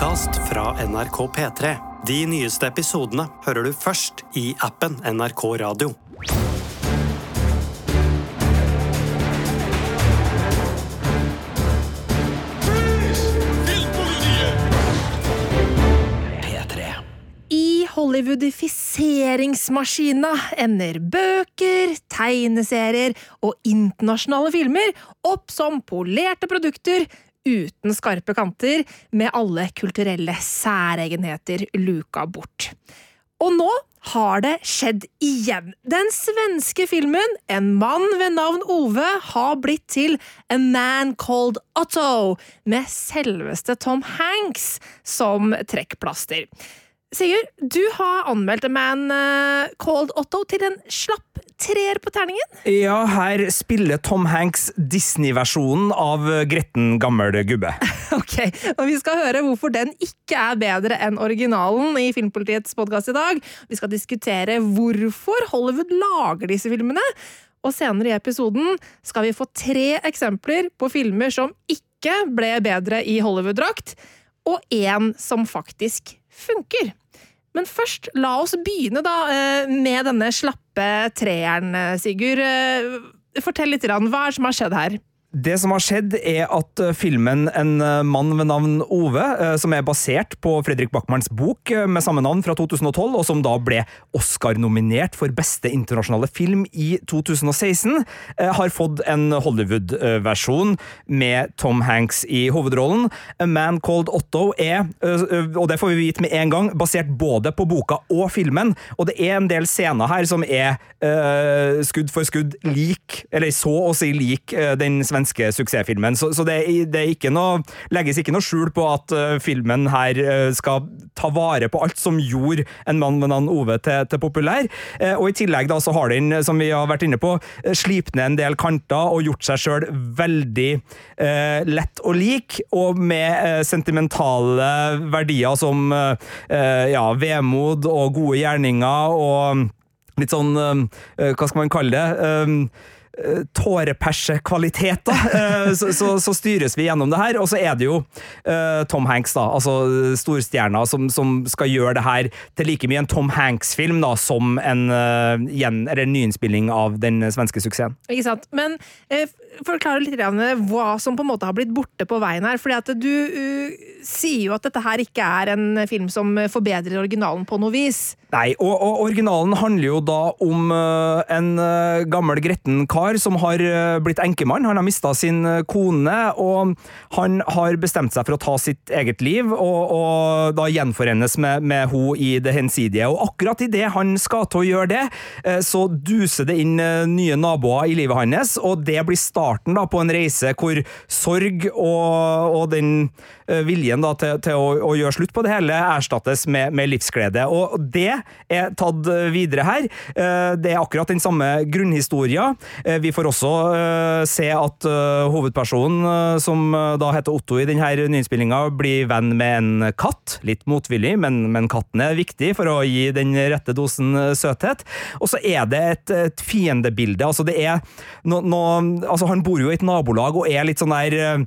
podkast fra NRK P3. De nyeste episodene hører du først i appen NRK Radio. I Hollywoodifiseringsmaskina ender bøker, tegneserier og internasjonale filmer opp som polerte produkter uten skarpe kanter, med alle kulturelle særegenheter luka bort. Og nå har det skjedd igjen. Den svenske filmen En mann ved navn Ove har blitt til A Man Called Otto, med selveste Tom Hanks som trekkplaster. Sigurd, du har anmeldt A Man eh, Called Otto til en slapp treer på terningen. Ja, her spiller Tom Hanks Disney-versjonen av gretten gammel gubbe. Ok, og Vi skal høre hvorfor den ikke er bedre enn originalen i Filmpolitiets podkast i dag. Vi skal diskutere hvorfor Hollywood lager disse filmene. Og senere i episoden skal vi få tre eksempler på filmer som ikke ble bedre i Hollywood-drakt, og én som faktisk funker. Men først, la oss begynne da eh, med denne slappe treeren, eh, Sigurd. Eh, Fortell litt, hva er det som har skjedd her? Det som har skjedd, er at eh, filmen En eh, mann ved navn Ove, eh, som er basert på Fredrik Backmans bok med samme navn fra 2012, og som da ble Oscar-nominert for beste internasjonale film i 2016, har fått en Hollywood-versjon med Tom Hanks i hovedrollen. A Man Called Otto er, og det får vi vite med en gang, basert både på boka og filmen, og det er en del scener her som er skudd for skudd lik, eller så å si lik, den svenske svenske suksessfilmen. Så, så det, det ikke noe, legges ikke noe skjul på at uh, filmen her uh, skal ta vare på alt som gjorde en mann med navn Ove til, til populær. Uh, og i tillegg da så har den, som vi har vært inne på, slipt ned en del kanter og gjort seg sjøl veldig lett å like, og med sentimentale verdier som ja, vemod og gode gjerninger og litt sånn Hva skal man kalle det? Tårepersekvaliteter, så, så, så, styres vi gjennom det her. Og så er det jo uh, Tom Hanks, da, altså storstjerna, som, som, skal gjøre det her til like mye en Tom Hanks-film da, som en, uh, gjen, en nyinnspilling av den svenske suksessen. Ikke sant. Men uh, forklare litt hva som på en måte har blitt borte på veien her. fordi at du sier jo at dette her ikke er en film som forbedrer originalen på noe vis. Nei, og, og originalen handler jo da om en gammel gretten kar som har blitt enkemann. Han har mista sin kone, og han har bestemt seg for å ta sitt eget liv, og, og da gjenforenes med, med henne i det hensidige. Og akkurat idet han skal til å gjøre det, så duser det inn nye naboer i livet hans, og det blir starten da på en reise hvor sorg og, og den viljen da til, til å, å, gjøre slutt på det hele erstattes med, med livsglede. Og det er tatt videre her. Det er akkurat den samme grunnhistoria. Vi får også uh, se at uh, hovedpersonen, uh, som da heter Otto i denne nyinnspillinga, blir venn med en katt. Litt motvillig, men, men, katten er viktig for å gi den rette dosen søthet. Og så er det et, et fiendebilde. Altså, det er no, no, altså, Han bor jo i et nabolag og er litt sånn der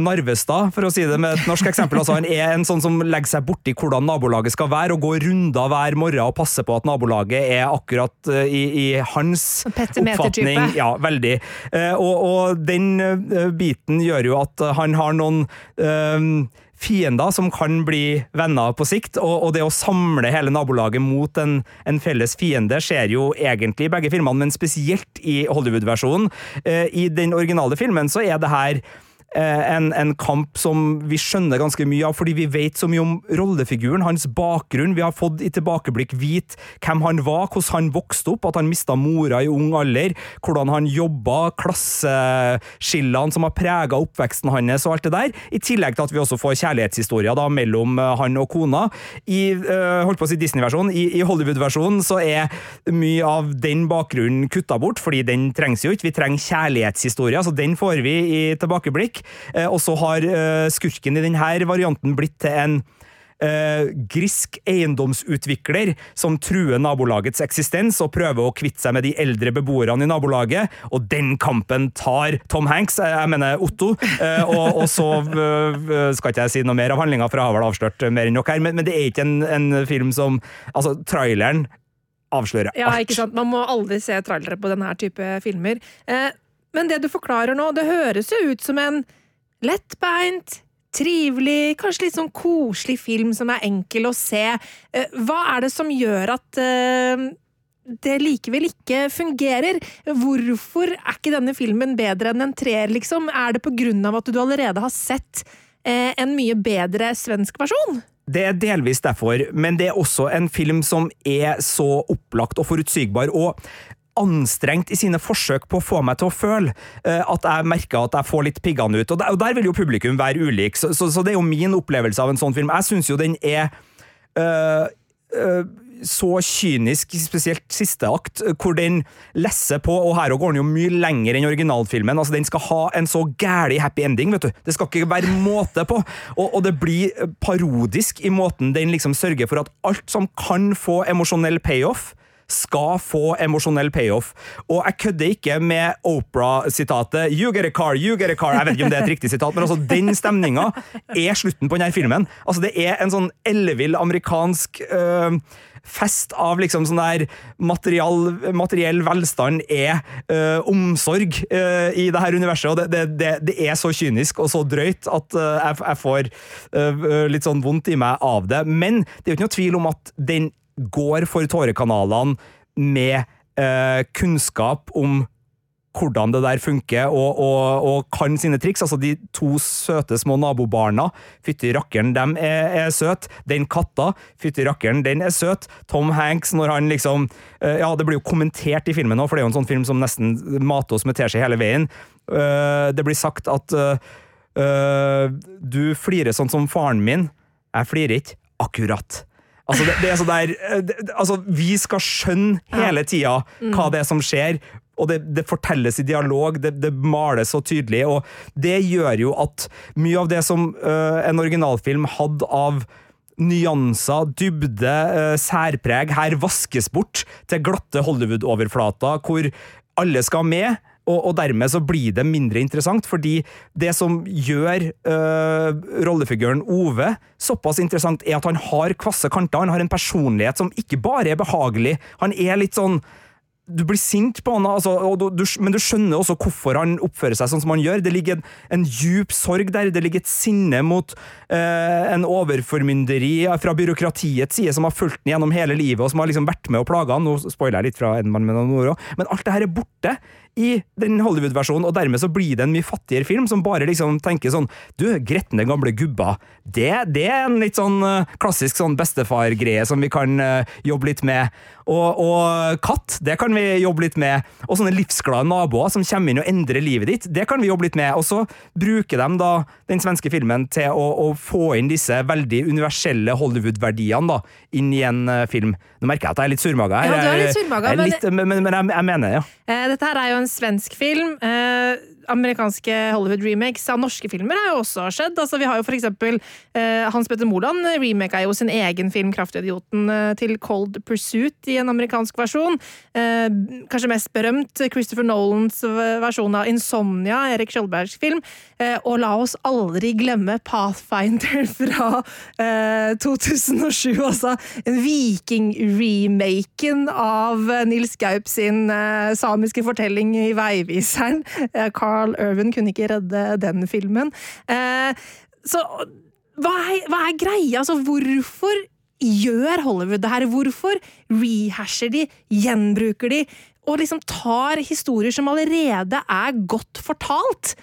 Narvestad, for å si det med et norsk eksempel. Altså, han er en sånn som legger seg borti hvordan nabolaget skal være, og går runder hver morgen og passer på at nabolaget er akkurat i, i hans oppfatning ja, veldig. Eh, og, og, den eh, biten gjør jo at han har noen um, fiender som kan bli venner på sikt, og, og det å samle hele nabolaget mot en, en, felles fiende skjer jo egentlig i begge filmene, men spesielt i Hollywood-versjonen. I den originale filmen så er det her Eh, en, en, kamp som vi skjønner ganske mye av, fordi vi vet så mye om rollefiguren, hans bakgrunn. Vi har fått i tilbakeblikk vite hvem han var, hvordan han vokste opp, at han mista mora i ung alder, hvordan han jobba, klasseskillene som har prega oppveksten hans og alt det der. I tillegg til at vi også får kjærlighetshistorier da, mellom eh, han og kona. I uh, holdt på å si Disney-versjonen, i, i Hollywood-versjonen så er mye av den bakgrunnen kutta bort, fordi den trengs jo ikke. Vi trenger kjærlighetshistorier, så den får vi i tilbakeblikk. Eh, og så har eh, skurken i denne varianten blitt til en Uh, grisk eiendomsutvikler som truer nabolagets eksistens og prøver å kvitte seg med de eldre beboerne i nabolaget, og den kampen tar Tom Hanks, eh, jeg mener Otto, Uh, og, og, så uh, skal ikke jeg si noe mer av handlinga, for jeg har vel avslørt mer enn nok her, men, men det er ikke en, en, film som Altså, traileren avslører. Ja, ikke sant? Man må aldri se trailere på denne type filmer. Eh, men det du forklarer nå, det høres jo ut som en lettbeint trivelig, kanskje litt sånn koselig film som er enkel å se. Eh, hva er det som gjør at uh, det likevel ikke fungerer? Hvorfor er ikke denne filmen bedre enn en treer, liksom? Er det på grunn av at du allerede har sett uh, en mye bedre svensk versjon? Det er delvis derfor, men det er også en film som er så opplagt og forutsigbar. og anstrengt i sine forsøk på å få meg til å føle uh, at jeg merker at jeg får litt piggene ut. Og der, og der, vil jo publikum være ulik, så, så, så, det er jo min opplevelse av en sånn film. Jeg syns jo den er øh, øh, så kynisk, spesielt siste akt, hvor den lesser på, og her går den jo mye lenger enn originalfilmen. altså Den skal ha en så gæli happy ending, vet du. Det skal ikke være måte på. Og, og, det blir parodisk i måten den liksom sørger for at alt som kan få emosjonell payoff, skal få emosjonell payoff. Og jeg kødder ikke med Opera-sitatet 'You get a car, you get a car'. Jeg vet ikke om det er et riktig sitat, men altså, den stemninga er slutten på denne filmen. Altså, det er en sånn ellevill amerikansk øh, fest av liksom sånn der materiell, materiell velstand er øh, omsorg øh, i det her universet, og det, det, det, er så kynisk og så drøyt at øh, jeg, jeg, får litt sånn vondt i meg av det. Men det er jo ikke noe tvil om at den går for tårekanalene med eh, kunnskap om hvordan det der funker, og, og, og, kan sine triks. Altså, de to søte små nabobarna, fytti rakkeren, dem er, er søte. Den katta, fytti rakkeren, den er søt. Tom Hanks, når han liksom eh, Ja, det blir jo kommentert i filmen nå, for det er jo en sånn film som nesten mater oss med teskje hele veien. Uh, det blir sagt at uh, du flirer sånn som faren min. Jeg flirer ikke. Akkurat. Altså, det, det er så der, eh, det, altså, vi skal skjønne hele tida hva det er som skjer, og det, det fortelles i dialog, det, det, males så tydelig, og det gjør jo at mye av det som uh, en originalfilm hadde av nyanser, dybde, uh, særpreg, her vaskes bort til glatte Hollywood-overflater, hvor alle skal med og, og, dermed så blir det mindre interessant, fordi det som gjør øh, rollefiguren Ove såpass interessant, er at han har kvasse kanter. Han har en personlighet som ikke bare er behagelig. Han er litt sånn du blir sint på han, altså, du, du, men du skjønner også hvorfor han oppfører seg sånn som han gjør. Det ligger en, en djup sorg der, det ligger et sinne mot eh, en overformynderi fra byråkratiets side som har fulgt ham gjennom hele livet, og som har liksom vært med og plaga han. Nå spoiler jeg litt fra Edmund ord men alt det her er borte i den Hollywood-versjonen, og dermed så blir det en mye fattigere film, som bare liksom tenker sånn Du, gretne gamle gubba, det, det er en litt sånn uh, klassisk sånn bestefar-greie som vi kan uh, jobbe litt med. Og, og, katt, det kan vi jobbe litt med. Og sånne livsglade naboer som kommer inn og endrer livet ditt, det kan vi jobbe litt med. Og så bruker de da den svenske filmen til å, å få inn disse veldig universelle Hollywood-verdiene da, inn i en uh, film. Nå merker jeg at jeg er litt surmaga her. Ja, du er litt surmaga, men, men, men, men jeg, jeg, mener ja. Dette her er jo en svensk film. Eh, amerikanske Hollywood-remakes av norske filmer har jo også skjedd. Altså, vi har jo for eksempel eh, Hans Petter Moland remaka jo sin egen film 'Kraftidioten' eh, til Cold Pursuit i en amerikansk versjon. Eh, kanskje mest berømt Christopher Nolans versjon av 'Insomnia', Erik Skjoldbergs film. Eh, og la oss aldri glemme Pathfinder fra 2007, eh, altså. En viking-remaken av Nils Gaup sin samiske fortelling i Veiviseren. Carl Carl Irvin kunne ikke redde den filmen. Eh, så hva er, hva er greia? Altså, hvorfor gjør Hollywood det her? Hvorfor rehasher de, gjenbruker de, og liksom tar historier som allerede er godt fortalt,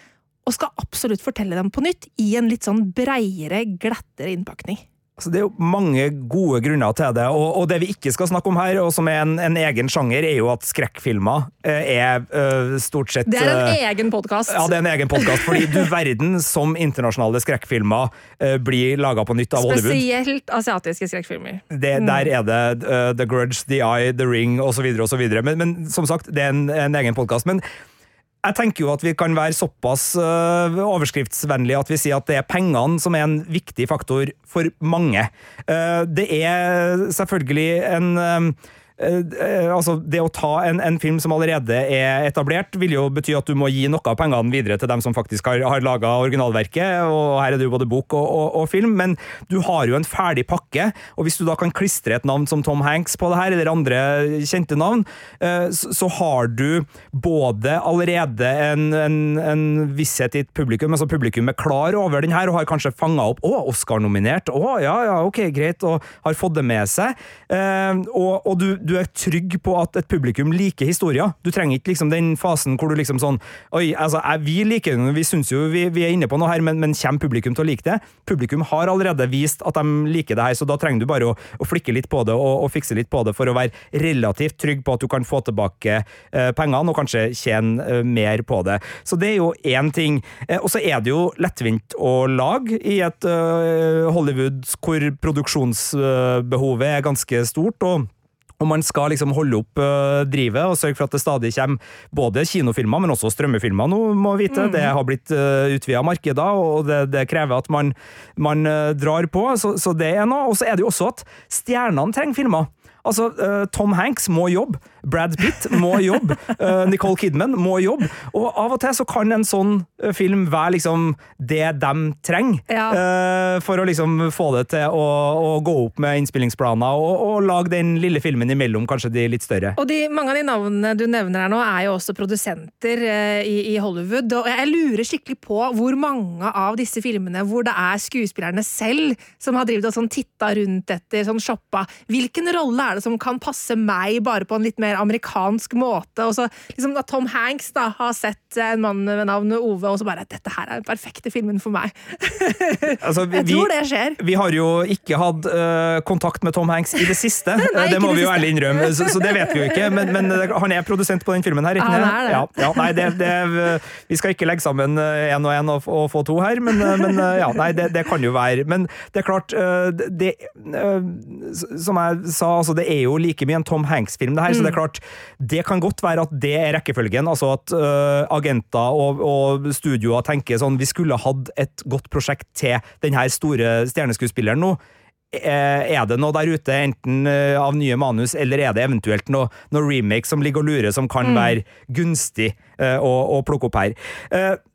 og skal absolutt fortelle dem på nytt i en litt sånn breiere, glattere innpakning? Altså, det er jo mange gode grunner til det, og, og, det vi ikke skal snakke om her, og som er en, en egen sjanger, er jo at skrekkfilmer eh, er uh, stort sett Det er en uh, egen podkast. Ja, det er en egen podkast, fordi du verden som internasjonale skrekkfilmer uh, blir laga på nytt av Spesielt Hollywood. Spesielt asiatiske skrekkfilmer. Det, mm. Der er det The Grudge, The Eye, The Ring osv., osv. Men, men som sagt, det er en, en egen podkast. Men jeg tenker jo at vi kan være såpass uh, overskriftsvennlige at vi sier at det er pengene som er en viktig faktor for mange. Uh, det er selvfølgelig en uh, altså Det å ta en, en, film som allerede er etablert, vil jo bety at du må gi noe av pengene videre til dem som faktisk har, har laga originalverket. og Her er det jo både bok og, og, og, film, men du har jo en ferdig pakke. og Hvis du da kan klistre et navn som Tom Hanks på det her, eller andre kjente navn, eh, så har du både allerede en, en, en visshet i et publikum, altså publikum er klar over den her og har kanskje fanga opp å, Oscar-nominert, å ja, ja, ok, greit, og har fått det med seg. og, og du du er trygg på at et publikum liker historier. Du trenger ikke liksom den fasen hvor du liksom sånn Oi, altså, vi liker den, vi syns jo vi, vi, er inne på noe her, men, men, kommer publikum til å like det? Publikum har allerede vist at de liker det her, så da trenger du bare å, å flikke litt på det og, og, fikse litt på det for å være relativt trygg på at du kan få tilbake eh, pengene og kanskje tjene eh, mer på det. Så det er jo én ting. Eh, og så er det jo lettvint å lage i et eh, Hollywood hvor produksjonsbehovet er ganske stort. og og man skal liksom holde opp uh, drivet og sørge for at det stadig kommer både kinofilmer, men også strømmefilmer nå, må vi vite. Mm. Det har blitt uh, utvida markeder, og det, det, krever at man, man uh, drar på. Så, så, det er noe. Og så er det jo også at stjernene trenger filmer. Altså, uh, Tom Hanks må jobbe. Brad Pitt må jobbe. Uh, Nicole Kidman må jobbe. Og av og til så kan en sånn uh, film være liksom det de trenger, ja. for å liksom få det til å, å gå opp med innspillingsplaner og, og, lage den lille filmen imellom, kanskje de litt større. Og de, Mange av de navnene du nevner her nå, er jo også produsenter i, i Hollywood. Og jeg lurer skikkelig på hvor mange av disse filmene hvor det er skuespillerne selv som har drevet og sånn titta rundt etter, sånn shoppa. Hvilken rolle er det det som kan passe meg, bare på en litt mer amerikansk måte. Og så liksom at Tom Hanks da har sett en mann ved navn Ove, og så bare 'Dette her er den perfekte filmen for meg'. Altså, vi, jeg tror det skjer. Vi har jo ikke hatt uh, kontakt med Tom Hanks i det siste. nei, det må vi jo ærlig innrømme, så, så, det vet vi jo ikke. Men, men, han er produsent på den filmen her, ikke ja, Ja, ja, nei, det, det, vi skal ikke legge sammen én og én og, og, få to her, men, men ja, nei, det, det, kan jo være. Men det er klart, det, Som jeg sa, altså det er jo like mye en Tom Hanks-film, det her, mm. så det er. Klart Det kan godt være at det er rekkefølgen. Altså at uh, agenter og, og, studioer tenker sånn Vi skulle hatt et godt prosjekt til denne store stjerneskuespilleren nå. Eh, er det noe der ute, enten eh, av nye manus, eller er det eventuelt noe, noe remake som ligger og lurer, som kan mm. være gunstig uh, å, å, plukke opp her?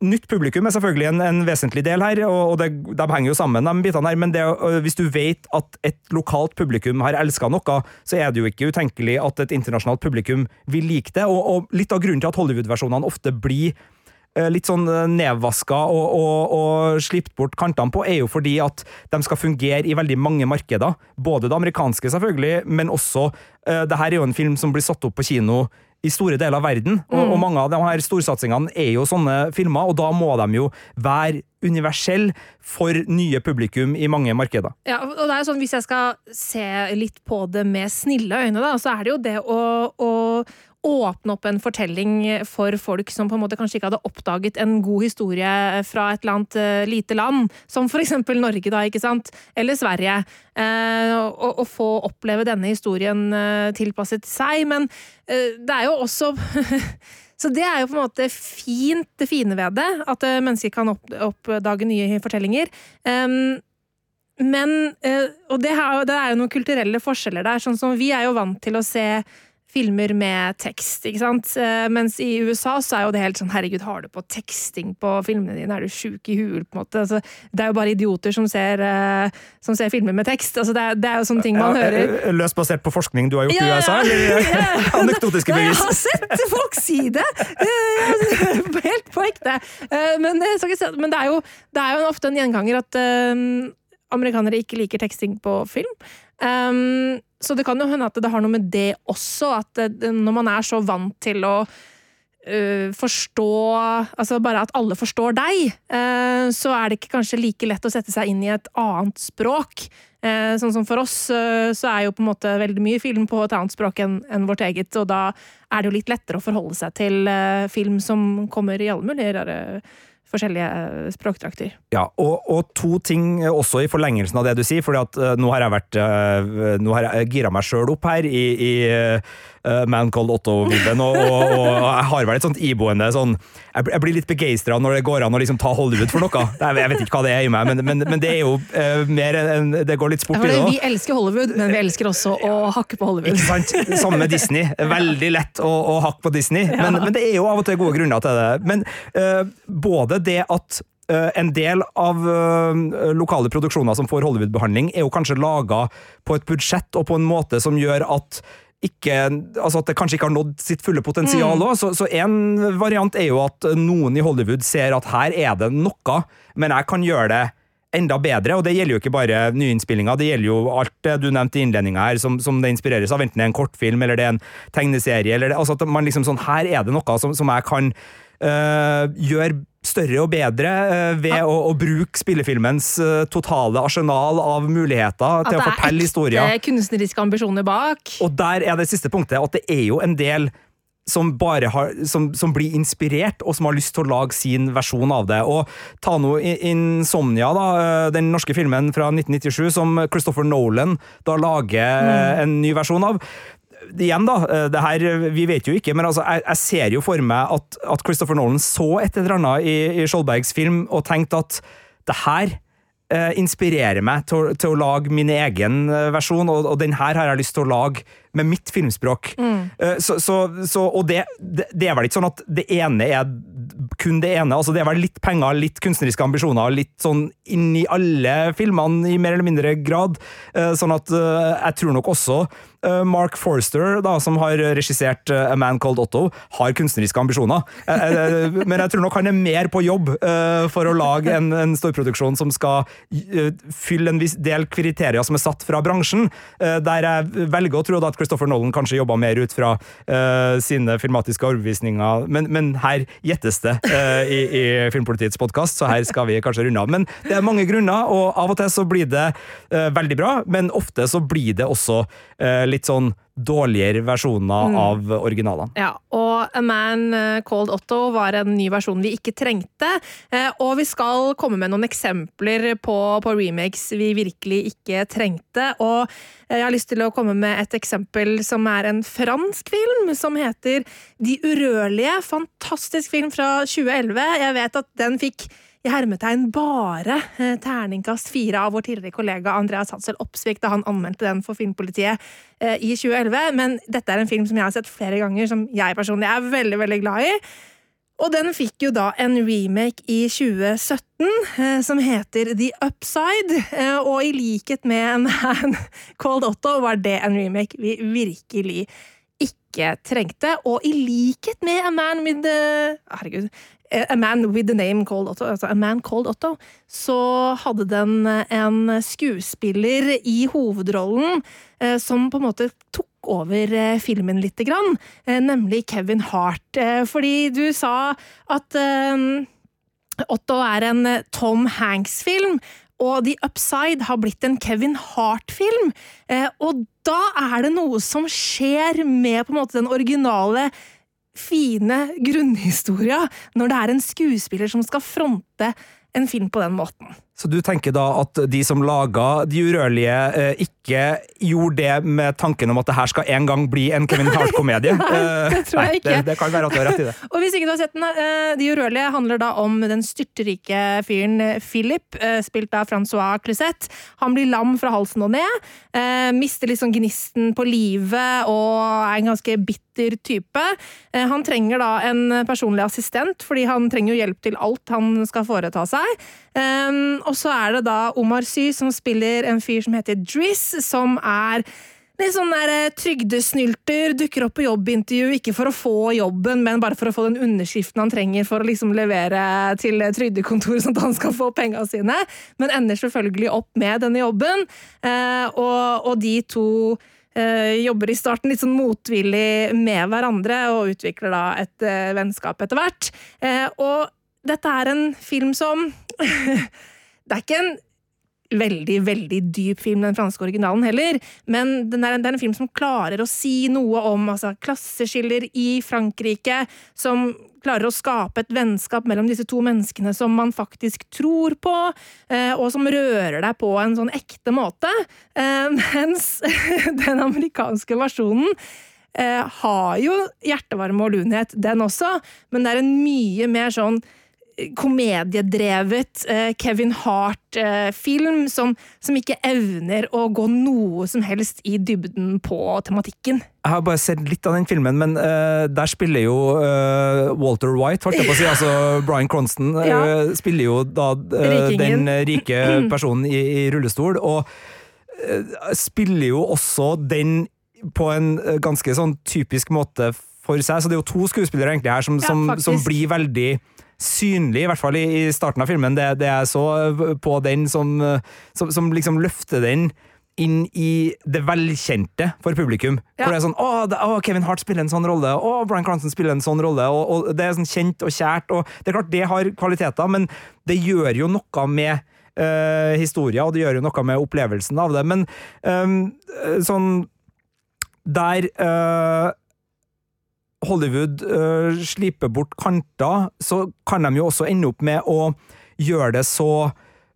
Nytt publikum er selvfølgelig en, en vesentlig del her, og, det, de henger jo sammen, de bitene her, men det, hvis du vet at et lokalt publikum har elska noe, så er det jo ikke utenkelig at et internasjonalt publikum vil like det, og, og litt av grunnen til at Hollywood-versjonene ofte blir Eh, litt sånn eh, nedvaska og, og, og slipt bort kantene på, er jo fordi at de skal fungere i veldig mange markeder. Både det amerikanske, selvfølgelig, men også uh, det her er jo en film som blir satt opp på kino i store deler av verden, og, mm. og mange av de her storsatsingene er jo sånne filmer, og da må de jo være universelle for nye publikum i mange markeder. Ja, og det er jo sånn, Hvis jeg skal se litt på det med snille øyne, da, så er det jo det å, å åpne opp en fortelling for folk som på en måte kanskje ikke hadde oppdaget en god historie fra et eller annet uh, lite land, som for eksempel Norge, da, ikke sant, eller Sverige, og, få oppleve denne historien uh, tilpasset seg. Men det er jo også Så det er jo på en måte fint, det fine ved det, at mennesker kan oppdage nye fortellinger. Um, men Og det er jo noen kulturelle forskjeller der. sånn som Vi er jo vant til å se filmer med tekst, ikke sant. Eh, mens i USA så er jo det helt sånn herregud, har du på teksting på filmene dine, er du sjuk i huet, på en måte. Altså, det er jo bare idioter som ser, uh, som ser filmer med tekst. Altså, det, er, det, er, jo sånne ting man ja, hører. Eh, løst basert på forskning du har gjort ja, i USA, eller anekdotiske bevis? Jeg har sett folk si det! helt på ekte. Men, men det, er jo, det er jo ofte en gjenganger at amerikanere ikke liker teksting på film. Um, så det kan jo hende at det har noe med det også, at når man er så vant til å uh, forstå Altså bare at alle forstår deg, uh, så er det ikke kanskje like lett å sette seg inn i et annet språk. Uh, sånn som for oss, så er jo på en måte veldig mye film på et annet språk enn en vårt eget, og da er det jo litt lettere å forholde seg til film som kommer i alle mulige rare forskjellige eh, språkdrakter. Ja, og, og, to ting også i forlengelsen av det du sier, for uh, nå har jeg vært jeg gira meg sjøl opp her i, i Man Called Otto-vibben, og, og, og, jeg har vel et sånt iboende sånn Jeg, jeg blir litt begeistra når det går an å liksom ta Hollywood for noe. Jeg vet ikke hva det er i meg, men, men, men det er jo mer enn Det går litt sport i det òg. Vi elsker Hollywood, men vi elsker også å hakke på Hollywood. Ikke sant? Samme med Disney. Veldig lett å, å hakke på Disney, ja. men, men, det er jo av og til gode grunner til det. Men både det at Uh, en del av uh, lokale produksjoner som får Hollywood-behandling, er jo kanskje laga på et budsjett og på en måte som gjør at ikke, altså at det kanskje ikke har nådd sitt fulle potensial òg. Mm. Så, så en variant er jo at noen i Hollywood ser at her er det noe, men jeg kan gjøre det enda bedre, og det gjelder jo ikke bare nyinnspillinger, det gjelder jo alt det du nevnte i innledninga her, som, som, det inspireres av, enten det er en kortfilm eller det er en tegneserie, eller det, altså at man liksom sånn, her er det noe som, som jeg kan øh, gjøre større og bedre uh, ved ja. å, å, bruke spillefilmens uh, totale arsenal av muligheter til å fortelle historier. At det er ekte kunstneriske ambisjoner bak. Og der er det siste punktet, at det er jo en del som, bare har, som, som, blir inspirert, og som har lyst til å lage sin versjon av det. Og ta nå Insomnia, da, eh, den norske filmen fra 1997 som Christopher Nolan da lager mm. en ny versjon av igjen, da, eh, det her, vi vet jo ikke, men altså, jeg, jeg ser jo for meg at, at, Christopher Nolan så et eller annet i, i Skjoldbergs film og tenkte at det her eh, inspirerer meg til, til, å lage min egen eh, versjon, og, og, den her har jeg lyst til å lage med mitt filmspråk. Mm. Eh, så, så, så, og det, det, det, er vel ikke sånn at det ene er kun det ene. altså Det er vel litt penger, litt kunstneriske ambisjoner, litt sånn inn i alle filmene i mer eller mindre grad. Sånn at jeg tror nok også Mark Forster, da, som har regissert eh, A Man Called Otto, har kunstneriske ambisjoner. Eh, men jeg tror nok han er mer på jobb for å lage en, en storproduksjon som skal fylle en viss del kriterier som er satt fra bransjen. Der jeg velger å tro at Christopher Nolan kanskje jobba mer ut fra sine filmatiske overbevisninger, men, men her gjettes det i, i Filmpolitiets podkast, så her skal vi kanskje runde av. Men det er mange grunner, og av og til så blir det veldig bra, men ofte så blir det også litt sånn dårligere versjoner mm. av originalene. Ja, og A Man eh, Called Otto var en ny versjon vi ikke trengte. Eh, og vi skal komme med noen eksempler på, på remakes vi virkelig ikke trengte. Og jeg har lyst til å komme med et eksempel som er en fransk film, som heter De urørlige. Fantastisk film fra 2011. Jeg vet at den fikk i hermetegn bare eh, terningkast fire av vår tidligere kollega Andreas Hadsel Opsvik da han anmeldte den for Filmpolitiet eh, i 2011. Men dette er en film som jeg har sett flere ganger, som jeg personlig er veldig, veldig glad i. Og den fikk jo da en remake i 2017 eh, som heter The Upside. Og i likhet med en Man Called Otto var det en remake vi virkelig ikke trengte. Og i likhet med A Man with Herregud. A Man with the Name Called Otto, altså A Man Called Otto, så hadde den en skuespiller i hovedrollen eh, som på en måte tok over eh, filmen lite grann, eh, nemlig Kevin Hart. Fordi du sa at Otto er en Tom Hanks-film, og The Upside har blitt en Kevin Hart-film. og da er det noe som skjer med måte den originale fine grunnhistoria når det er en skuespiller som skal fronte en film på den måten. Så du tenker da at de som laga De urørlige, eh, ikke gjorde det med tanken om at det her skal en gang bli en Kevin Hart-komedie? nei, det tror jeg ikke. Det, det, kan være at du har rett i det. Og hvis ikke du har sett den, eh, De urørlige handler da om den styrterike fyren eh, Philip, spilt av Francois Cluzette. Han blir lam fra halsen og ned, mister liksom gnisten på livet og er en ganske bitter type. Han trenger da en personlig assistent, fordi han trenger jo hjelp til alt han skal foreta seg. Og så er det da Omar Sy som spiller en fyr som heter Driss, som er litt sånn der eh, trygdesnylter, dukker opp på jobbintervju ikke for å få jobben, men bare for å få den underskriften han trenger for å liksom levere til trygdekontoret, sånn at han skal få penga sine, men ender selvfølgelig opp med denne jobben, eh, og, og de to eh, jobber i starten litt sånn motvillig med hverandre, og utvikler da et vennskap etter hvert. Og dette er en film som Det er ikke en veldig, veldig dyp film, den franske originalen heller, men det er, det er en film som klarer å si noe om altså, klasseskiller i Frankrike, som klarer å skape et vennskap mellom disse to menneskene som man faktisk tror på, eh, og som rører deg på en sånn ekte måte. Eh, mens den amerikanske versjonen eh, har jo hjertevarme og lunhet, den også, men det er en mye mer sånn komediedrevet Kevin Hart-film som, som, ikke evner å gå noe som helst i dybden på tematikken. Jeg har bare sett litt av den filmen, men uh, der spiller jo uh, Walter White, holdt jeg på å si. Altså Brian Cronston uh, ja. spiller jo da den rike personen i, i rullestol, og spiller jo også den på en ganske sånn typisk måte for seg. Så det er jo to skuespillere egentlig her som, ja, som, som blir veldig synlig, i hvert fall i, i starten av filmen. Det, det jeg så på den som, som, som liksom løfter den inn i det velkjente for publikum. Ja. Hvor det er sånn å, det, å, Kevin Hart spiller en sånn rolle, å, Brian Cranston spiller en sånn rolle. Og, og, Det er sånn kjent og kjært. og Det er klart det har kvaliteter, men det gjør jo noe med øh, historien, og det gjør jo noe med opplevelsen av det. Men øh, sånn Der uh, Hollywood uh, sliper bort kanter, så kan de jo også ende opp med å gjøre det så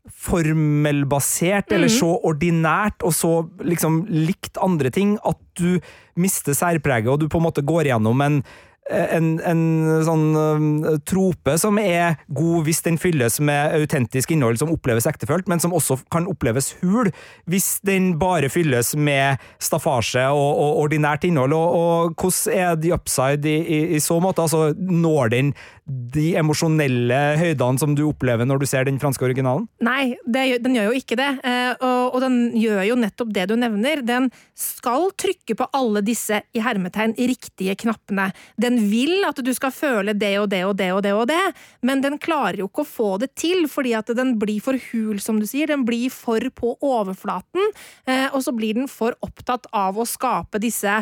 formelbasert, eller mhm. så ordinært og så liksom likt andre ting at du mister særpreget, og du på en måte går gjennom en en, en, sånn uh, trope som er god hvis den fylles med autentisk innhold som oppleves ektefølt, men som også kan oppleves hul hvis den bare fylles med staffasje og, og ordinært innhold. Og, og, hvordan er The Upside i, i, i så måte? Altså, når den de emosjonelle høydene som du opplever når du ser den franske originalen? Nei, det, den gjør jo ikke det. Eh, og, og, den gjør jo nettopp det du nevner. Den skal trykke på alle disse i hermetegn riktige knappene. Den vil at du skal føle det og det og det og det og det, men den klarer jo ikke å få det til, fordi at den blir for hul, som du sier. Den blir for på overflaten, eh, og så blir den for opptatt av å skape disse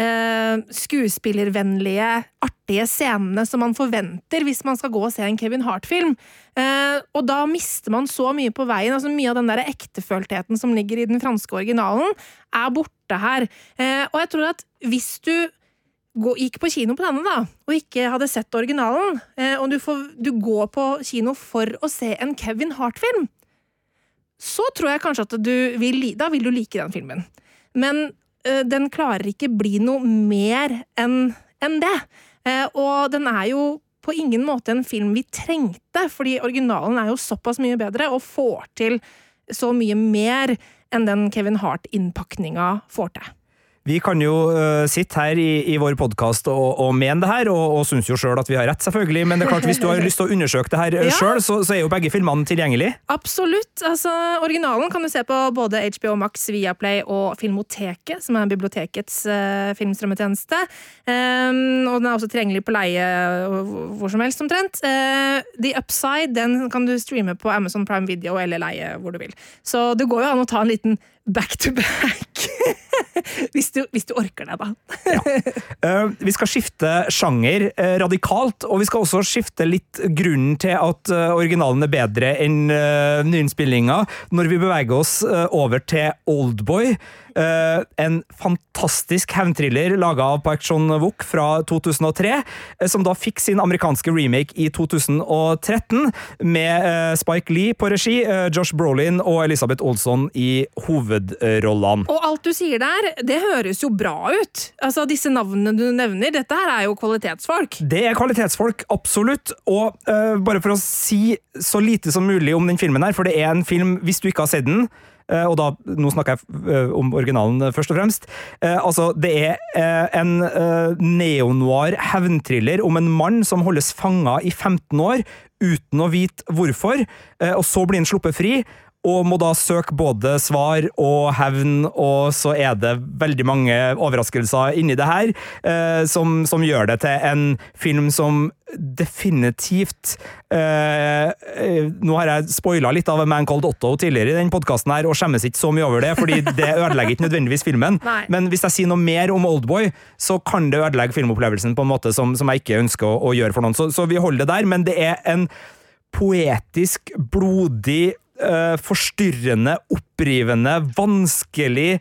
uh, skuespillervennlige, artige scenene som man forventer hvis man skal gå og se en Kevin Hart-film. Uh, og da mister man så mye på veien. altså Mye av den der ekteføltheten som ligger i den franske originalen, er borte her. Uh, og jeg tror at hvis du gikk på kino på denne, da, og ikke hadde sett originalen, og du, får, du går på kino for å se en Kevin Hart-film, så tror jeg kanskje at du vil, da vil du like den filmen. Men øh, den klarer ikke bli noe mer enn en det. Eh, og den er jo på ingen måte en film vi trengte, fordi originalen er jo såpass mye bedre og får til så mye mer enn den Kevin Hart-innpakninga får til. Vi kan jo uh, sitte her i, i vår podkast og, og, mene det her, og, og syns jo sjøl at vi har rett, selvfølgelig. Men det er klart, hvis du har lyst til å undersøke det her ja. sjøl, så, så, er jo begge filmene tilgjengelig. Absolutt. Altså, originalen kan du se på både HBO Max, Viaplay og Filmoteket, som er bibliotekets uh, filmstrømmetjeneste. Um, og den er også tilgjengelig på leie hvor som helst, omtrent. Uh, The Upside den kan du streame på Amazon Prime Video eller leie hvor du vil. Så det går jo an å ta en liten back to back. hvis, du, hvis, du, orker det, da. ja. uh, vi skal skifte sjanger uh, radikalt, og vi skal også skifte litt grunnen til at uh, originalen er bedre enn nyinnspillinga, når vi beveger oss over til Oldboy. Uh, en fantastisk hevnthriller laga av Park Chon-wook fra 2003, uh, som da fikk sin amerikanske remake i 2013, med uh, Spike Lee på regi, Josh Brolin og Elisabeth Olsson i hovedrollene. Og alt du sier der, det høres jo bra ut. Altså, Disse navnene du nevner, dette her er jo kvalitetsfolk. Det er kvalitetsfolk, absolutt. Og bare for å si så lite som mulig om den filmen her, for det er en film, hvis du ikke har sett den Eh, og da, nå snakker jeg eh, om originalen eh, først og fremst. Altså, det er en neonoir hevntriller om en mann som holdes fanga i 15 år uten å vite hvorfor, og så blir han sluppet fri og må da søke både svar og hevn, og så er det veldig mange overraskelser inni det her, eh, som, som, gjør det til en film som definitivt eh, eh Nå har jeg spoila litt av Man Called Otto tidligere i den podkasten her, og skjemmes ikke så mye over det, fordi det ødelegger ikke nødvendigvis filmen. Nei. Men hvis jeg sier noe mer om Oldboy, så kan det ødelegge filmopplevelsen på en måte som, som jeg ikke ønsker å, å gjøre for noen. Så, så vi holder det der, men det er en poetisk, blodig eh, forstyrrende, opprivende, vanskelig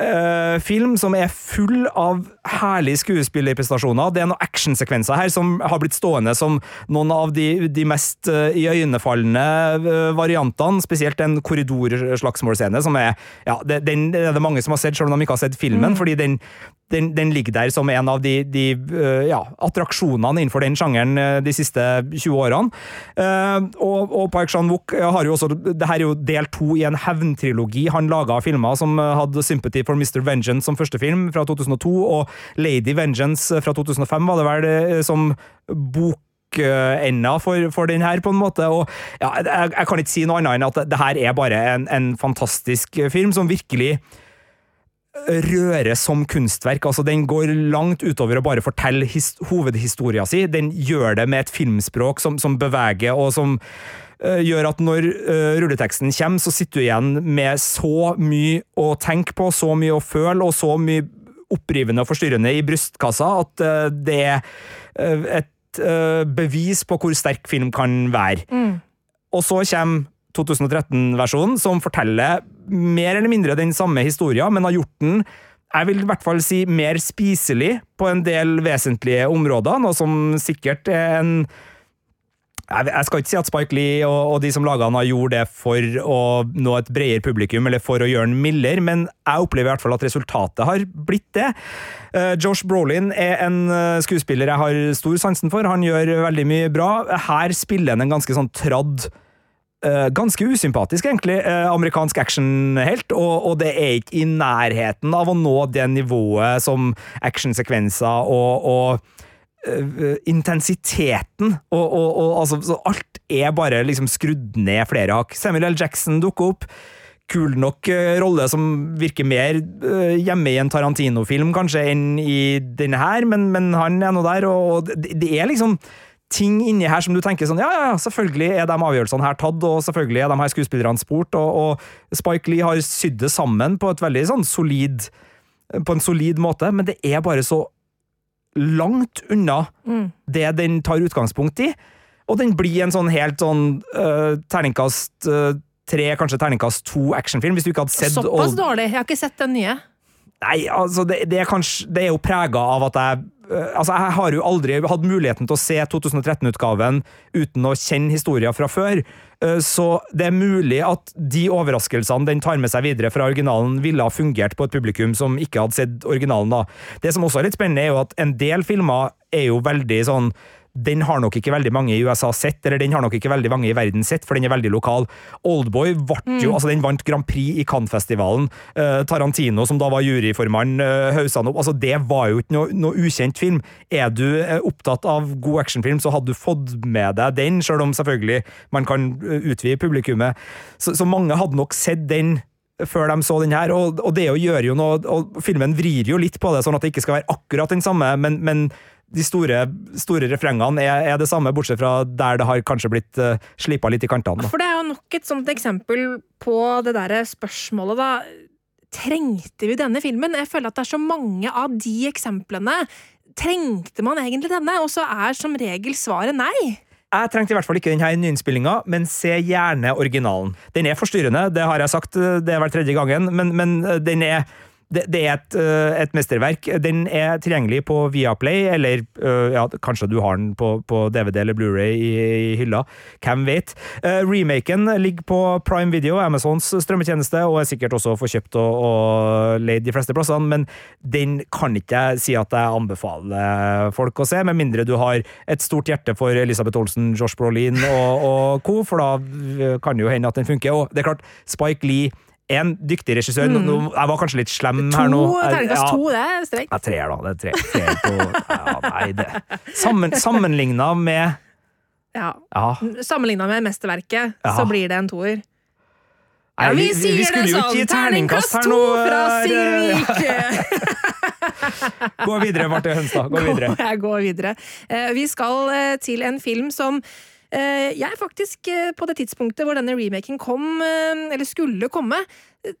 uh, film som er full av herlige skuespillerprestasjoner. Det er noen actionsekvenser her som har blitt stående som noen av de, de mest uh, iøynefallende uh, variantene. Spesielt en korridorslagsmålscene som er ja, det, den det er det mange som har sett, selv om de ikke har sett filmen. fordi den, den, den, ligger der som en av de, de uh, ja, attraksjonene innenfor den sjangeren de siste 20 årene. og, og Park Chan-wook har jo også det her er jo del to i en hevntrilogi han laga filmer som hadde Sympathy for Mr. Vengeance som første film fra 2002. og Lady Vengeance fra 2005 var det vel eh, som bokenda for, for den her, på en måte. Og ja, jeg, jeg, kan ikke si noe annet enn at det her er bare en, en fantastisk film som virkelig rører som kunstverk. altså Den går langt utover å bare fortelle hovedhistoria si. Den gjør det med et filmspråk som, som beveger, og som uh, gjør at når uh, rulleteksten kommer, så sitter du igjen med så mye å tenke på, så mye å føle, og så mye opprivende og forstyrrende i brystkassa at uh, det er et bevis på hvor sterk film kan være. Mm. Og så kommer 2013-versjonen, som forteller mer eller mindre den samme historien, men har gjort den jeg vil i hvert fall si mer spiselig på en del vesentlige områder, noe som sikkert er en jeg skal ikke si at Spike Lee og, de som laga han, har gjort det for å nå et bredere publikum, eller for å gjøre den mildere, men jeg opplever i hvert fall at resultatet har blitt det. Uh, Josh Brolin er en uh, skuespiller jeg har stor sansen for. Han gjør veldig mye bra. Her spiller han en ganske sånn tradd Ganske usympatisk, egentlig, amerikansk actionhelt, og, og det er ikke i nærheten av å nå det nivået som actionsekvenser og, og uh, intensiteten og, og altså, alt er bare liksom skrudd ned flere hakk. Samuel L. Jackson dukker opp. Kul nok uh, rolle som virker mer uh, hjemme i en Tarantino-film kanskje enn i denne her, men, men han er nå der, og det, det, er liksom ting inni her som du tenker sånn Ja, ja, selvfølgelig er de avgjørelsene her tatt, og selvfølgelig er de her skuespillerne spurt, og, og Spike Lee har sydd det sammen på et veldig sånn solid på en solid måte, men det er bare så langt unna mm. det den tar utgangspunkt i. Og den blir en sånn helt sånn uh, terningkast uh, tre, kanskje terningkast to actionfilm, hvis du ikke hadde sett Såpass dårlig? Jeg har ikke sett den nye. Nei, altså, det, det, er, kanskje, det er jo prega av at jeg Altså, jeg har jo aldri hatt muligheten til å se 2013-utgaven uten å kjenne historien fra før. Eh, så det er mulig at de overraskelsene den tar med seg videre fra originalen, ville ha fungert på et publikum som ikke hadde sett originalen. da. Det som også er litt spennende, er jo at en del filmer er jo veldig sånn den har nok ikke veldig mange i USA sett, eller den har nok ikke veldig mange i verden sett, for den er veldig lokal. Oldboy vart jo, mm. altså den vant Grand Prix i Cannes-festivalen. Uh, Tarantino, som da var juryformann, uh, hausa opp. Altså, det var jo ikke noe, noe ukjent film. Er du uh, opptatt av god actionfilm, så hadde du fått med deg den, selv om selvfølgelig man kan utvide publikummet. Så, så mange hadde nok sett den før de så den her, og, og det gjør jo noe og Filmen vrir jo litt på det, sånn at det ikke skal være akkurat den samme, men, men de store, store refrengene er, er, det samme, bortsett fra der det har kanskje blitt uh, slipa litt i kantene. For det er jo nok et sånt eksempel på det derre spørsmålet, da. Trengte vi denne filmen? Jeg føler at det er så mange av de eksemplene. Trengte man egentlig denne? Og så er som regel svaret nei. Jeg trengte i hvert fall ikke denne nyinnspillinga, men se gjerne originalen. Den er forstyrrende, det har jeg sagt, det er vel tredje gangen, men, men den er det, det, er et, uh, et, mesterverk. Den er tilgjengelig på Viaplay, eller uh, ja, kanskje du har den på, på DVD eller Blu-ray i, i, hylla. Hvem vet? Uh, remaken ligger på Prime Video, Amazons strømmetjeneste, og er sikkert også få kjøpt og, og leid de fleste plassene, men den kan ikke jeg si at jeg anbefaler folk å se, med mindre du har et stort hjerte for Elisabeth Olsen, Josh Brolin og, og co., for da kan det jo hende at den funker. Og det er klart, Spike Lee en dyktig regissør. Mm. Nå, jeg var kanskje litt slem to, her nå. Terningkast ja, to, det er strengt. Ja, treer, da. Det er tre, tre på, ja, nei, det. Sammen, sammenligna med Ja. ja. Sammenligna med mesterverket, så blir det en toer. Ja, vi, vi, vi, vi skulle jo ikke gi sånn. terningkast her nå! Fra Silvik! Gå videre, Marte Hønstad. Gå videre. Jeg går videre. Eh, vi skal eh, til en film som Eh, er faktisk, eh, på det tidspunktet hvor denne remaken kom, eh, eller skulle komme,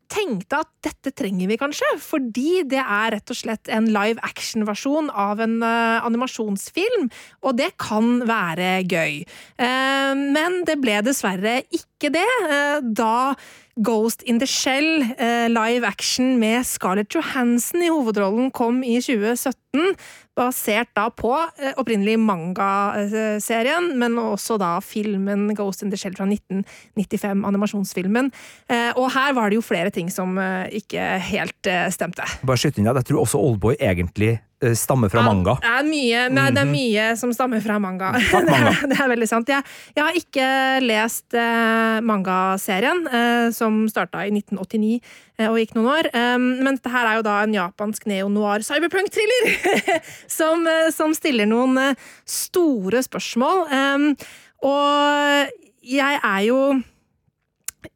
tenkte at dette trenger vi kanskje, fordi det er rett og slett en live action-versjon av en uh, animasjonsfilm, og det kan være gøy. Uh, men det ble dessverre ikke det, uh, da Ghost in the Shell, live action med Scarlett Johansson i hovedrollen, kom i 2017 basert da på eh, opprinnelig mangaserien, men også da filmen Ghost in the Shell fra 1995, animasjonsfilmen. Eh, og her var det jo flere ting som eh, ikke helt stemte. Bare skyt inn, Jeg tror også Oldboy egentlig Eh, stammer fra manga. Ja, det, er mye, nei, det er mhm. mye som stammer fra manga. Takk, manga. det, er, det, er, veldig sant. Jeg, jeg har ikke lest uh, mangaserien, uh, som starta i 1989 uh, og gikk noen år. Um, men dette her er jo da en japansk neo-noir cyberpunk-thriller som, som, stiller noen store spørsmål. Um, og jeg er jo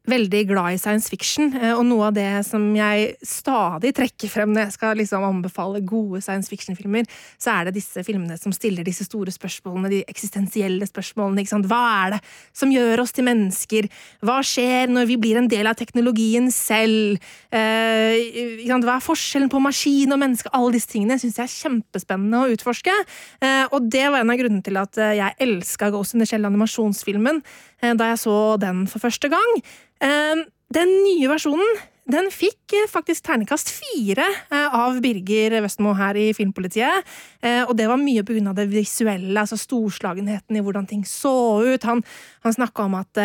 veldig glad i science fiction, eh, og noe av det som jeg stadig trekker frem når jeg skal liksom anbefale gode science fiction-filmer, så er det disse filmene som stiller disse store spørsmålene, de eksistensielle spørsmålene. Hva er det som gjør oss til mennesker? Hva skjer når vi blir en del av teknologien selv? Eh, Hva er forskjellen på maskin og menneske? Alle disse tingene syns jeg er kjempespennende å utforske, eh, og det var en av grunnene til at jeg elska Ghost in the Shell animasjonsfilmen da jeg så den for første gang. Ehm, den nye versjonen den fikk eh, faktisk ternekast fire eh, av Birger Vestmo her i Filmpolitiet. Eh, og det var mye av det visuelle, altså storslagenheten i hvordan ting så ut. Han, han snakka om at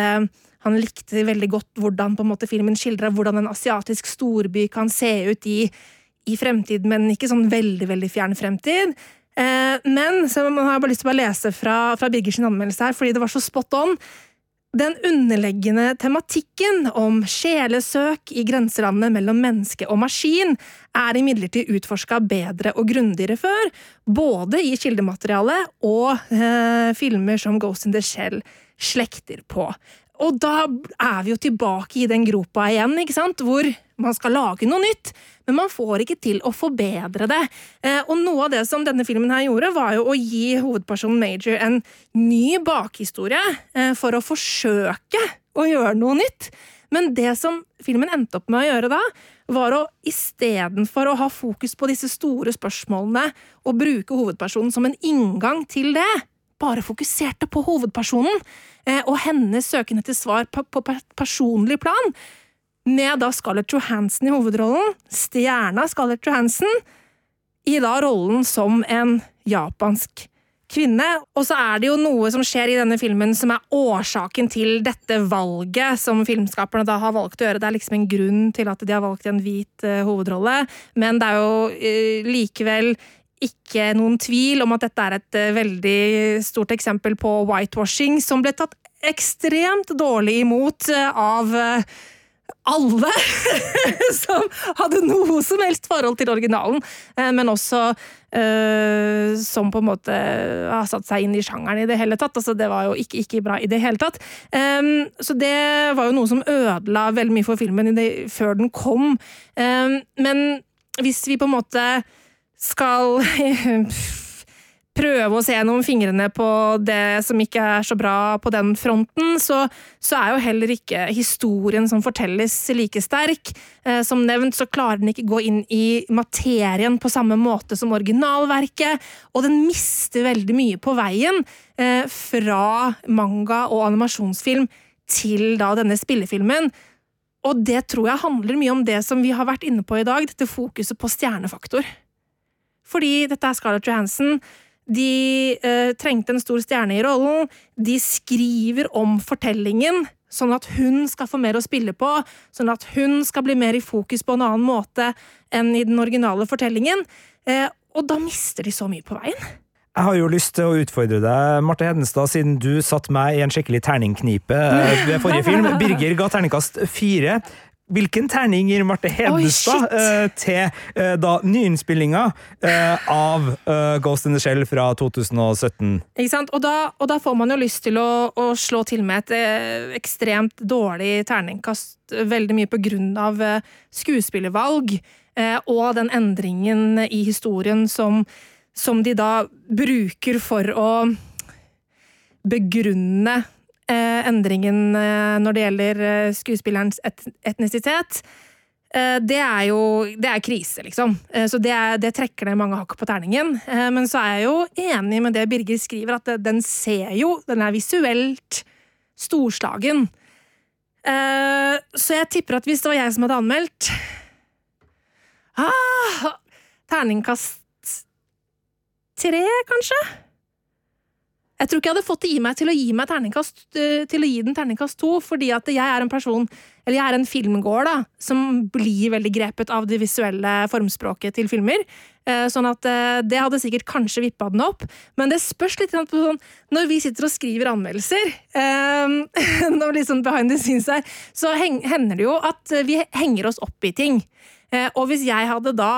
han likte veldig godt hvordan måte filmen skildra hvordan en asiatisk storby kan se ut i, i fremtid, men ikke sånn veldig, veldig fjern fremtid. Men så har jeg bare lyst til å lese fra, fra Birgers anmeldelse her, fordi det var så spot on. Den underleggende tematikken om sjelesøk i grenselandet mellom menneske og maskin er imidlertid utforska bedre og grundigere før, både i kildematerialet og eh, filmer som Ghost in the Shell slekter på. Og da er vi jo tilbake i den gropa igjen, ikke sant, hvor man skal lage noe nytt, men man får ikke til å forbedre det. Eh, og noe av det som denne filmen her gjorde, var jo å gi hovedpersonen Major en ny bakhistorie eh, for å forsøke å gjøre noe nytt. Men det som filmen endte opp med å gjøre da, var å istedenfor å ha fokus på disse store spørsmålene og bruke hovedpersonen som en inngang til det, bare fokuserte på hovedpersonen eh, og hennes søken etter svar på, personlig plan, med da Scarlett Johansen i hovedrollen, stjerna Scarlett Johansen, i da rollen som en japansk kvinne. Og så er det jo noe som skjer i denne filmen som er årsaken til dette valget som filmskaperne da har valgt å gjøre. Det er liksom en grunn til at de har valgt en hvit uh, hovedrolle, men det er jo uh, likevel ikke noen tvil om at dette er et uh, veldig stort eksempel på whitewashing, som ble tatt ekstremt dårlig imot av alle som hadde noe som helst forhold til originalen, men også uh, som på en måte har satt seg inn i sjangeren i det hele tatt. Altså, det var jo ikke, ikke bra i det hele tatt. Um, så det var jo noe som ødela veldig mye for filmen det, før den kom. Um, men hvis vi på en måte skal prøve å se gjennom fingrene på det som ikke er så bra på den fronten, så, så er jo heller ikke historien som fortelles, like sterk. Eh, som nevnt så klarer den ikke gå inn i materien på samme måte som originalverket, og den mister veldig mye på veien eh, fra manga og animasjonsfilm til da denne spillefilmen. Og det tror jeg handler mye om det som vi har vært inne på i dag, dette fokuset på stjernefaktor. Fordi dette er Scarlett Johansson. De eh, trengte en stor stjerne i rollen. De skriver om fortellingen, sånn at hun skal få mer å spille på, sånn at hun skal bli mer i fokus på en annen måte enn i den originale fortellingen. Eh, og da mister de så mye på veien. Jeg har jo lyst til å utfordre deg, Marte Hedenstad, siden du satte meg i en skikkelig terningknipe eh, ved forrige film. Birger ga terningkast fire. Hvilken terning gir Marte Hedenstad uh, til uh, da nyinnspillinga uh, av Ghost in the Shell fra 2017? Ikke sant? Og da, og da får man jo lyst til å, å slå til med et ekstremt dårlig terningkast, veldig mye på grunn av skuespillervalg og den endringen i historien som, som de da bruker for å begrunne endringen eh, når det gjelder eh, skuespillerens et etnisitet. eh, det er jo det er krise, liksom. Eh, Så det, er, det trekker ned mange hakk på terningen. Eh, Men så er jeg jo enig med det Birger skriver, at den ser jo Den er visuelt storslagen. Eh, Så jeg tipper at hvis det var jeg som hadde anmeldt ah, Terningkast tre, kanskje? Jeg tror ikke jeg hadde fått det i meg til å gi, meg eh, til å gi den terningkast to, fordi at jeg er en person, eller jeg er en filmgåer, da, som blir veldig grepet av det visuelle formspråket til filmer. Eh, Sånn at eh, det hadde sikkert kanskje vippa den opp, men det spørs litt på sånn Når vi sitter og skriver anmeldelser, når litt liksom behind the scenes her, så hender det jo at vi henger oss opp i ting. Og hvis jeg hadde da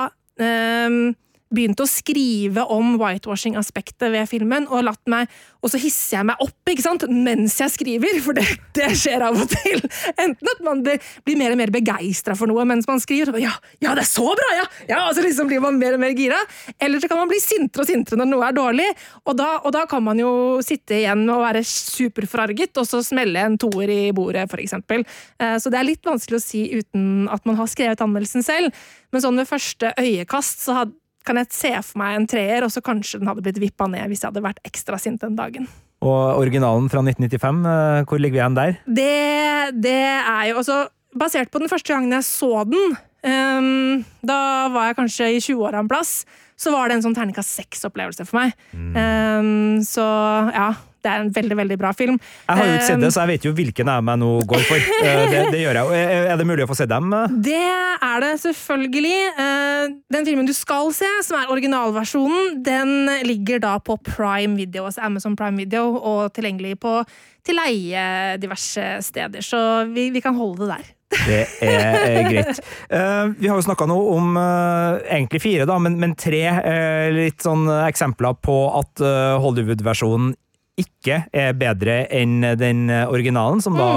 begynt å skrive om whitewashing-aspektet ved filmen, og latt meg, og så hisser jeg meg opp ikke sant, mens jeg skriver, for det, det skjer av og til. Enten at man blir, mer og mer begeistra for noe mens man skriver, ja, ja, det er så bra, ja! ja og så liksom blir man mer og mer gira. Eller så kan man bli sintere og sintere når noe er dårlig, og da, og da kan man jo sitte igjen og være superforarget, og så smelle en toer i bordet, eksempel. Eh, Så det er litt vanskelig å si uten at man har skrevet anmeldelsen selv, men sånn ved første øyekast så had, kan jeg se for meg en treer, og så kanskje den hadde blitt vippa ned hvis jeg hadde vært ekstra sint den dagen. Og originalen fra 1995, eh, hvor ligger vi igjen der? Det, det er jo også Basert på den første gangen jeg så den, um, da var jeg kanskje i 20-åra en plass, så var det en sånn terningkast seks-opplevelse for meg. Ehm, så ja, det er en veldig, veldig bra film. Jeg har jo ikke sett det, Ehm, så jeg vet jo hvilken av meg nå går for. Eh, Det, det gjør jeg jo. Er er det mulig å få se dem? eh? Det er det selvfølgelig. Eh, Den filmen du skal se, som er originalversjonen, den ligger da på Prime Video, altså Amazon Prime Video, og tilgjengelig på til leie diverse steder. Så vi, vi kan holde det der. Det er eh, greit. Uh, vi har jo snakka nå om uh, egentlig fire, da, men, men tre uh, litt sånn eksempler på at eh, Hollywood-versjonen ikke er bedre enn den originalen, som da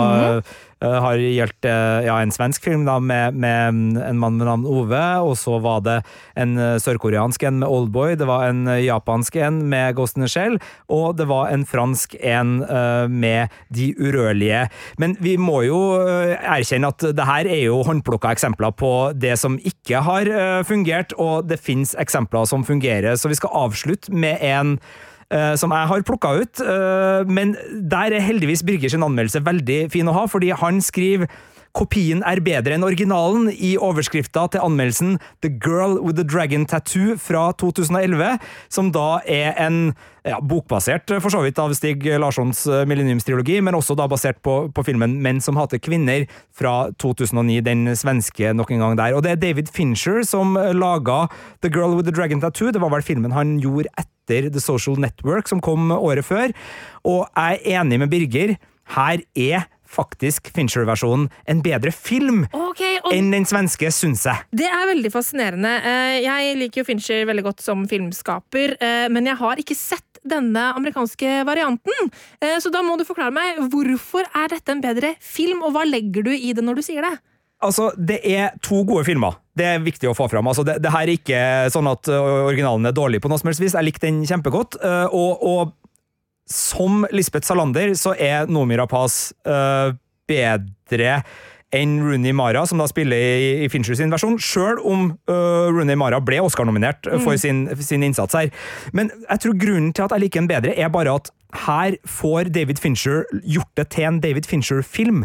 eh, har gjeldt eh, ja, en svensk film da, med, med en mann med navn Ove, og så var det en eh, sørkoreansk en med Oldboy, det var en japansk en med Ghost in the Shell, og det var en fransk en med De urørlige. Men vi må jo erkjenne at det her er jo håndplukka eksempler på det som ikke har fungert, og det fins eksempler som fungerer, så vi skal avslutte med en som jeg har plukka ut, eh, men der er heldigvis Birger sin anmeldelse veldig fin å ha, fordi han skriver Kopien er bedre enn originalen i overskrifta til anmeldelsen The Girl with the Dragon Tattoo fra 2011, som da er en ja, bokbasert, for så vidt, av Stig Larssons eh, millenniumstrilogi, men også da basert på, på filmen Menn som hater kvinner fra 2009, den svenske nok en gang der. Og det er David Fincher som eh, laga The Girl with the Dragon Tattoo. Det var vel filmen han gjorde etter The Social Network, som kom året før. Og jeg er enig med Birger. Her er faktisk Fincher-versjonen en bedre film okay, enn den svenske, syns jeg. Det er veldig fascinerende. Eh, Jeg liker jo Fincher veldig godt som filmskaper, eh, men jeg har ikke sett denne amerikanske varianten. Eh, Så da må du forklare meg, hvorfor er dette en bedre film, og hva legger du i det når du sier det? Altså, det er to gode filmer. Det er viktig å få fram. Altså, det, det her er ikke sånn at originalen er dårlig på noe som helst vis. Jeg likte den kjempegodt. Og, og som Lisbeth Salander så er Nomi Rapaz uh, bedre enn Rooney Mara, som da spiller i, i Fincher sin versjon, sjøl om uh, Rooney Mara ble Oscar-nominert for sin, sin innsats her. Men jeg tror grunnen til at jeg liker den bedre, er bare at her får David Fincher gjort det til en David Fincher-film.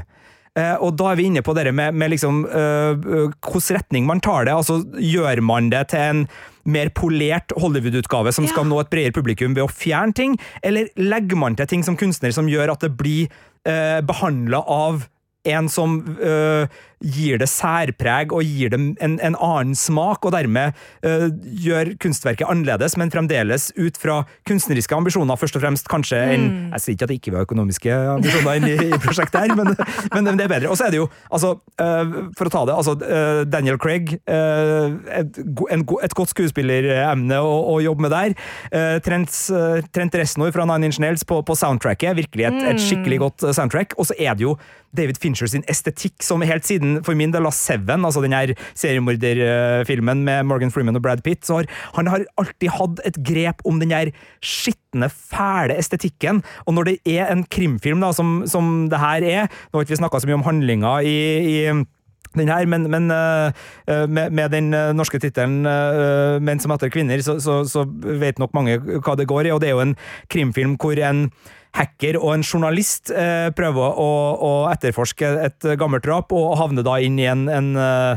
Eh, og da er vi inne på det med, med liksom øh, øh, hvilken retning man tar det. Altså, gjør man det til en mer polert Hollywood-utgave som Ja. skal nå et bredere publikum ved å fjerne ting, eller legger man til ting som kunstner som gjør at det blir uh, behandla av en som øh, gir det særpreg og gir det en, en annen smak, og dermed øh, gjør kunstverket annerledes, men fremdeles ut fra kunstneriske ambisjoner, først og fremst kanskje enn Jeg sier ikke at det ikke var økonomiske ambisjoner i, i prosjektet her, men, men, det er bedre. Og så er det jo, altså, øh, for å ta det, altså, øh, Daniel Craig, øh, et, en, et godt skuespilleremne å, å jobbe med der. Uh, Trent, øh, Trent Reznor fra Nine Inch Nails på, på soundtracket, virkelig et, et skikkelig godt øh, soundtrack. Og så er det jo David Fincher sin estetikk, som helt siden for min del av Seven, altså den her seriemorderfilmen med Morgan Freeman og Brad Pitt, så har han har alltid hatt et grep om den her skitne, fæle estetikken. Og når det er en krimfilm, da, som, som det her er Nå har ikke vi snakka så mye om handlinga i, i den her, men, men uh, med, med, den norske tittelen uh, 'Menn som hater kvinner', så, så, så, vet nok mange hva det går i. Og det er jo en krimfilm hvor en hacker og en journalist eh, prøver å, å, etterforske et gammelt drap, og havner da inn i en, en uh,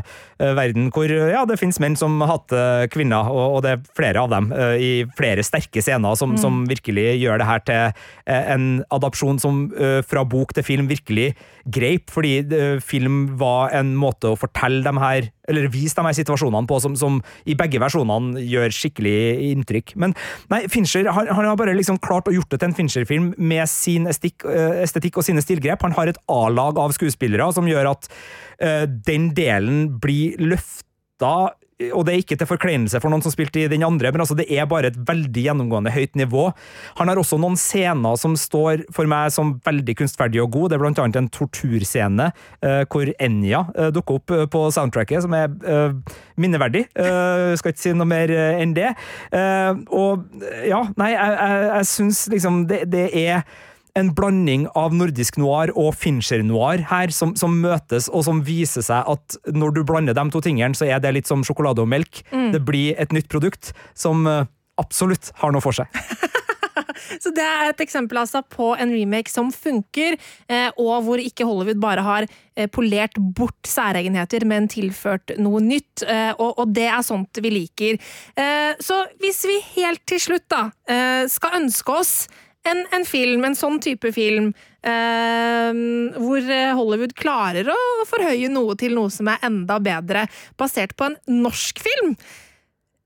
verden hvor ja, det finnes menn som hater kvinner, og, og, det er flere av dem, uh, i flere sterke scener som, mm. som, virkelig gjør det her til uh, en adopsjon som fra bok til film virkelig greip, fordi film var en måte å fortelle dem her eller vise de her situasjonene på, som, som, i begge versjonene gjør skikkelig inntrykk. Men nei, Fincher han, han har bare liksom klart å gjort det til en Fincher-film med sin estetikk, uh, estetikk, og sine stilgrep. Han har et A-lag av skuespillere som gjør at uh, den delen blir løfta og det er ikke til forkleinelse for noen som spilte i den andre, men altså det er bare et veldig gjennomgående høyt nivå. Han har også noen scener som står for meg som veldig kunstferdige og gode. Det er blant annet en torturscene uh, hvor Enja uh, dukker opp uh, på soundtracket, som er minneverdig. skal ikke si noe mer enn det. og ja, nei, jeg, jeg, jeg syns liksom det, det er en blanding av nordisk noir og Fincher-noir her, som, som, møtes, og som viser seg at når du blander de to tingene, så er det litt som sjokolade og melk. Mm. Det blir et nytt produkt som eh, absolutt har noe for seg. Så det er et eksempel altså på en remake som funker, eh, og hvor ikke Hollywood bare har eh, polert bort særegenheter, men tilført noe nytt. Og det er sånt vi liker. Så hvis vi helt til slutt da skal ønske oss en, en film, en sånn type film, eh, hvor Hollywood klarer å forhøye noe til noe som er enda bedre, basert på en norsk film.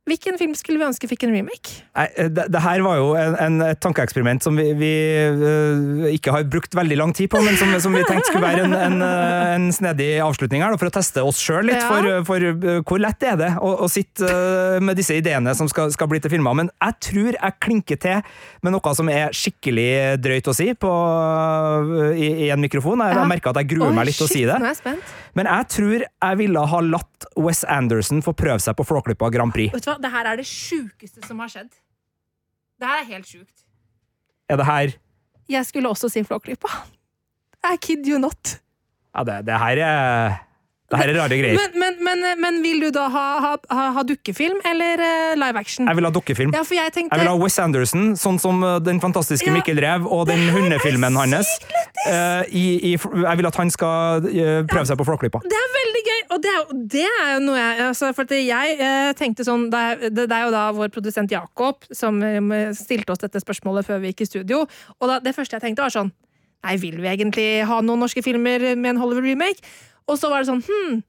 Hvilken film skulle vi ønske fikk en remake? Nei, eh, det, det, her var jo en, en, et tankeeksperiment som vi, vi uh, ikke har brukt veldig lang tid på, men som, som vi tenkte skulle være en, en, eh, en snedig avslutning her, for å teste oss sjøl litt. Ja. For, for uh, hvor lett er det å, å sitte uh, med disse ideene som skal, skal bli til filmer? Men jeg tror jeg klinker til med noe som er skikkelig drøyt å si på, i, i, en mikrofon. Jeg har jeg merker at jeg gruer meg litt til å si det. Jeg Men jeg tror jeg ville ha latt Wes Anderson få prøve seg på Flåklypa Grand Prix. Vet du hva? Det her er det sjukeste som har skjedd. Det her er helt sjukt. Er det her Jeg skulle også si Flåklypa. I kid you not. Ja, det, det her er det her er rare greier. Men, men, men, men vil du da ha, ha, ha dukkefilm eller uh, live action? Jeg vil ha dukkefilm. Ja, jeg, tenkte... jeg, vil ha Wes Anderson, sånn som uh, den fantastiske ja, Mikkel Rev og den hundefilmen hans. Uh, i, i, jeg vil at han skal prøve seg på Flåklypa. Det er veldig gøy! Og det er, det er jo noe jeg altså, For jeg tenkte sånn det er, det er, jo da vår produsent Jakob som stilte oss dette spørsmålet før vi gikk i studio. Og da, det første jeg tenkte, var sånn Nei, vil vi egentlig ha noen norske filmer med en Hollywood-remake? Og så var det sånn hm,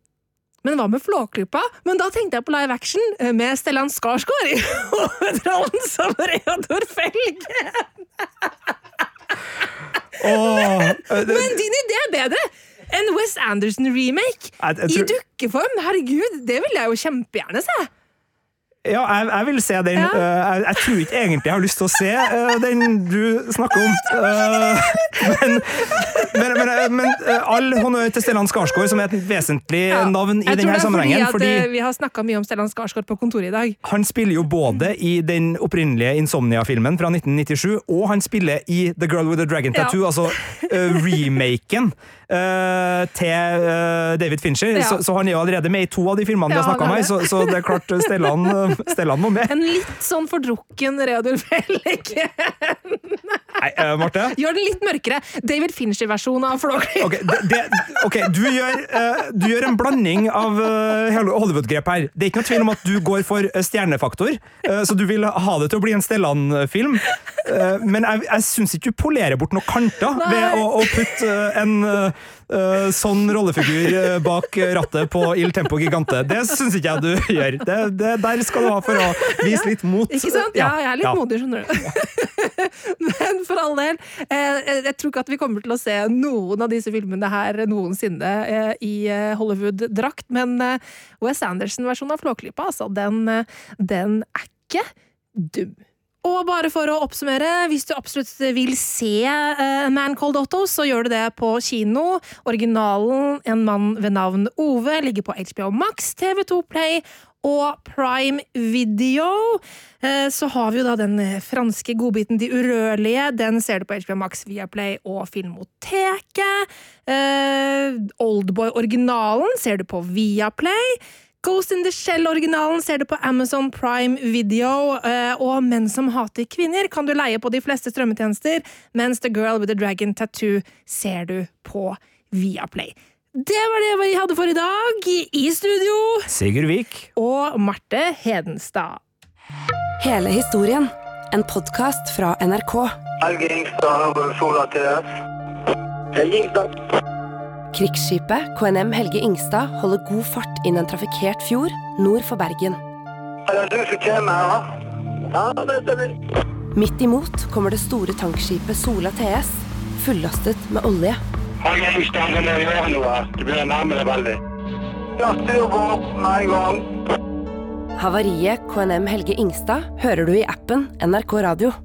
men hva med Flåklypa? Men da tenkte jeg på live action eh, med Stellan Skarsgård i hovedrollen som Reodor Felgen! oh, Men din idé er bedre! En West Anderson-remake i dukkeform! Herregud, det vil jeg jo kjempegjerne se! Ja, jeg, jeg, vil se den. Ja. Uh, jeg, jeg, tror ikke egentlig jeg har lyst til å se uh, den du snakker om. Uh, men, men, men, men all honnør til Stellan Skarsgård, som er et vesentlig ja. navn i denne sammenhengen. Jeg tror det er fordi, fordi vi har snakka mye om Stellan Skarsgård på kontoret i dag. Han spiller jo både i den opprinnelige Insomnia-filmen fra 1997, og han spiller i The Girl with the Dragon Tattoo, ja. altså remaken. Uh, til uh, David Fincher, ja. så, så, han er jo allerede med i to av de filmene ja, vi har snakka om her, så, så, det er klart Stellan, Stellan må med. En litt sånn fordrukken Reodor Felliken. Nei, uh, Marte? Gjør den litt mørkere. David Fincher-versjonen av Flåklypa. Okay, okay, du, du gjør en blanding av Hollywood-grep her. Det er ikke noe tvil om at du går for stjernefaktor, så du vil ha det til å bli en Stellan-film. men jeg, jeg syns ikke du polerer bort noen kanter Nei. ved å, å putte en uh, sånn rollefigur uh, bak rattet på Il Tempo Gigante. Det syns ikke jeg du gjør. Det, det, der skal du ha for å vise litt mot. Ikke sant? Ja, jeg er litt ja. modig, skjønner du. Men for all del, eh, jeg tror ikke at vi kommer til å se noen av disse filmene her noensinne eh, i Hollywood-drakt, men Wes Anderson-versjonen av Flåklypa, altså, den, den er ikke dum. Og bare for å oppsummere, hvis du absolutt vil se uh, Man Called Otto, så gjør du det på kino. Originalen En mann ved navn Ove ligger på HBO Max, TV2 Play og Prime Video. Uh, så har vi jo da den franske godbiten De urørlige. Den ser du på HBO Max, Viaplay og Filmoteket. Uh, Oldboy-originalen ser du på Viaplay. Ghost in the Shell-originalen ser du på Amazon Prime Video, eh, og Menn som hater kvinner kan du leie på de fleste strømmetjenester, mens The Girl with the Dragon Tattoo ser du på Viaplay. Det var det vi hadde for i dag. I studio Sigurd Vik. og Marte Hedenstad. Hele historien. En podkast fra NRK. Helge Ingstad over Sola TS. Helge Ingstad. Krigsskipet KNM Helge Ingstad holder god fart inn en trafikkert fjord nord for Bergen. Er. Midt imot kommer det store tankskipet Sola TS, fullastet med olje. Havariet KNM Helge Ingstad hører du i appen NRK Radio.